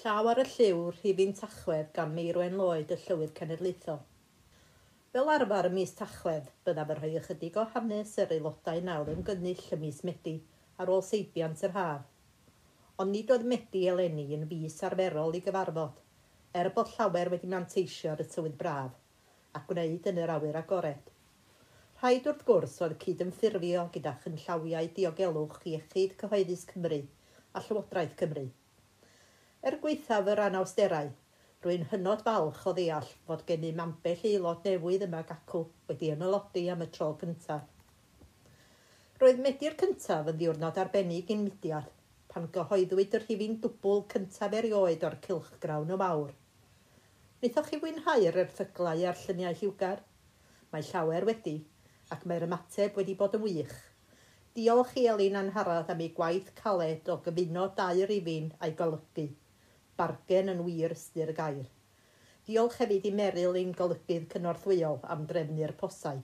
Llaw ar y lliw rhifin Tachwedd gan Meirwen Lloyd y Llywydd Cenedlaethol. Fel arfer y mis Tachwedd, byddaf yn rhoi ychydig o hanes yr aelodau nawr yn gynnull y mis Medi ar ôl seibiant yr haf. Ond nid oedd Medi eleni yn fus arferol i gyfarfod, er bod llawer wedi manteisio ar y tywydd braf, a gwneud yn yr awyr agored. Rhaid wrth gwrs oedd cydymffurfio gyda chynllawiau diogelwch i Echyd Cyhoeddus Cymru a Llywodraeth Cymru – Er gweithaf yr anawsterau, rwy'n hynod falch o ddeall fod gen i mambell aelod newydd yma gacw wedi ymylodi am y tro cyntaf. Roedd Medi'r cyntaf yn ddiwrnod arbennig i'n mudiad pan gyhoeddwyd yr rhifin dwbl cyntaf erioed o'r cilchgrawn o mawr. Wnaethoch chi fwynhau'r erthyglau a'r lluniau lliwgar? Mae llawer wedi, ac mae'r ymateb wedi bod yn wych. Diolch i Elin Anharad am ei gwaith caled o gyfuno dau rifin a'i golygu bargen yn wir ystyr gair. Diolch hefyd i Meryl ein golygydd cynorthwyol am drefnu'r posau.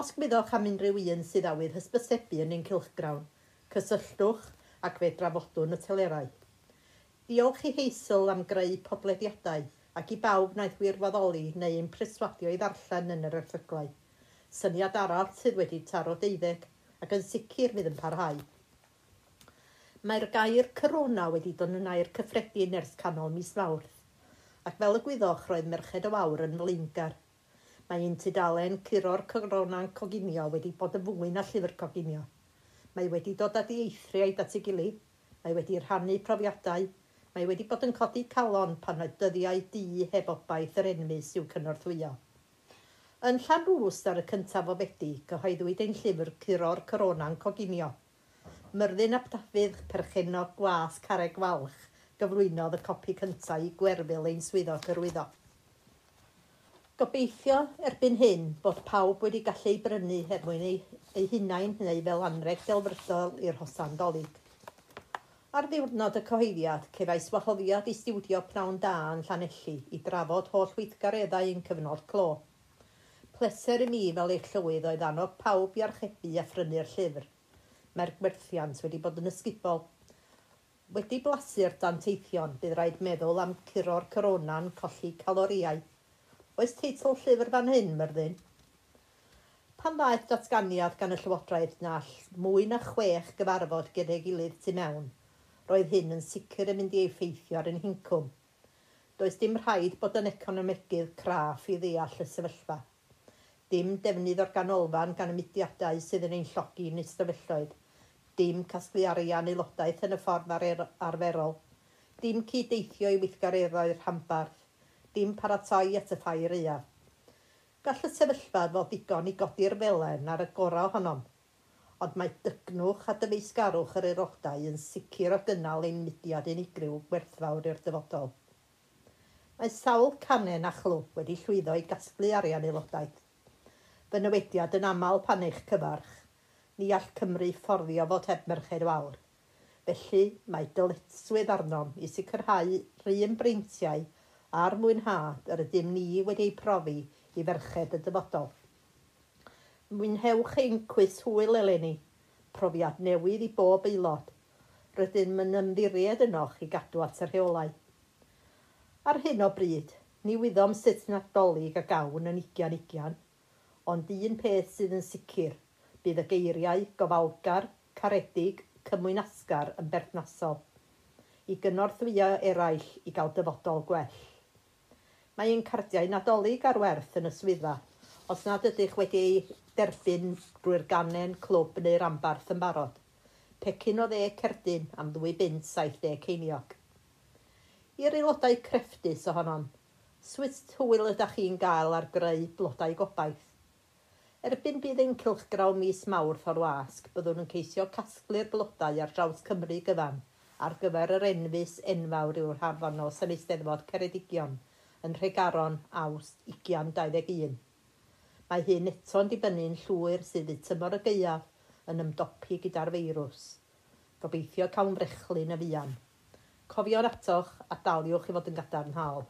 Os gwyddwch am unrhyw un sydd awydd hysbysebu yn ein cilchgrawn, cysylltwch ac fe drafodwn y telerau. Diolch i Heisl am greu podlediadau ac i bawb wnaeth wirfoddoli neu ein preswadio i ddarllen yn yr erthyglau. Syniad arall sydd wedi taro deuddeg ac yn sicr fydd yn parhau. Mae'r gair corona wedi dod yn air cyffredin ers canol mis Mawrth, ac fel y gwyddoch roedd Merched y Wawr yn flaengar. Mae un tudalen curo'r corona'n coginio wedi bod yn fwy na llyfr coginio. Mae wedi dod â ei eithriaid at ei gilydd, mae wedi rhannu profiadau, mae wedi bod yn codi calon pan oedd dyddiau di heb obaith yr enmys i'w cynorthwyo. Yn Llanrwst ar y cyntaf o Fedi, gyhoeddwyd ein llyfr Curo'r Corona'n Coginio – Myrddin ap dafydd perchenog gwas careg falch gyflwynodd y copi cyntaf i gwerfil ein swyddog gyrwyddo. Gobeithio erbyn hyn bod pawb wedi gallu brynu er mwyn ei, ei hunain neu fel anreg delfrydol i'r hosan dolyg. Ar ddiwrnod y cyhoeddiad, cefais wahoddiad i stiwdio pnawn da yn Llanelli i drafod holl weithgareddau yn cyfnod clo. Pleser i mi fel eich llywydd oedd annog pawb i archebu a phrynu'r llyfr mae'r gwerthiant wedi bod yn ysgubol. Wedi blasu'r danteithion, bydd rhaid meddwl am curo'r corona'n colli caloriau. Oes teitl llyfr fan hyn, Myrddin? Pan ddaeth datganiad gan y Llywodraeth na mwy na chwech gyfarfod gyda'i gilydd tu mewn, roedd hyn yn sicr yn mynd i effeithio ar ein hincwm. Does dim rhaid bod yn economegydd craff i ddeall y sefyllfa. Dim defnydd o'r ganolfan gan y mudiadau sydd yn ein llogi yn ystafelloedd dim casglu arian aelodaeth yn y ffordd er- arferol, dim cyd-deithio i weithgareddau'r rhanbarth, dim paratoi at y ffair eaf. Gall y sefyllfa fod digon i godi'r felen ar y gorau ohonom, ond mae dygnwch a dyfeisgarwch yr aelodau yn sicr o gynnal ein mudiad unigryw gwerthfawr i'r dyfodol. Mae sawl canen a chlwb wedi llwyddo i gasglu arian aelodaeth. Fy newediad yn aml pan eich cyfarch ni all Cymru fforddio fod heb Merched Fawr. Felly mae dyletswydd arnom i sicrhau rhywun breintiau a'r mwynhad yr ydym ni wedi ei profi i ferched y dyfodol. Mwynhewch ein cwys hwyl eleni, profiad newydd i bob aelod. Rydym yn ymddiried ynoch i gadw at y rheolau. Ar hyn o bryd, ni wyddom sut nadolig a gawn yn ugian ugian, ond un peth sydd yn sicr – bydd y geiriau gofalgar, caredig, cymwynasgar yn berthnasol, i gynorthwyo eraill i gael dyfodol gwell. Mae ein cardiau nadolig ar werth yn y swyddfa, os nad ydych wedi ei derbyn drwy'r ganen, clwb neu rambarth yn barod. Pecyn o dde cerdyn am ddwy bunt 70 ceiniog. I'r aelodau crefftus ohonon, swyst hwyl ydych chi'n gael ar greu blodau gobaith. Erbyn bydd cylchgraw mis Mawrth o'r wasg, byddwn yn ceisio casglu'r blodau ar draws Cymru gyfan ar gyfer yr enfus enfawr yw'r harddonos yn Eisteddfod Ceredigion yn Rhegaron awst 2021. Mae hyn eto'n dibynnu'n llwyr sydd y tymor y gaeaf yn ymdopi gyda'r feirws. Gobeithio cawn brechlyn y fuan. Cofio'r atoch a daliwch i fod yn gadarnhaol.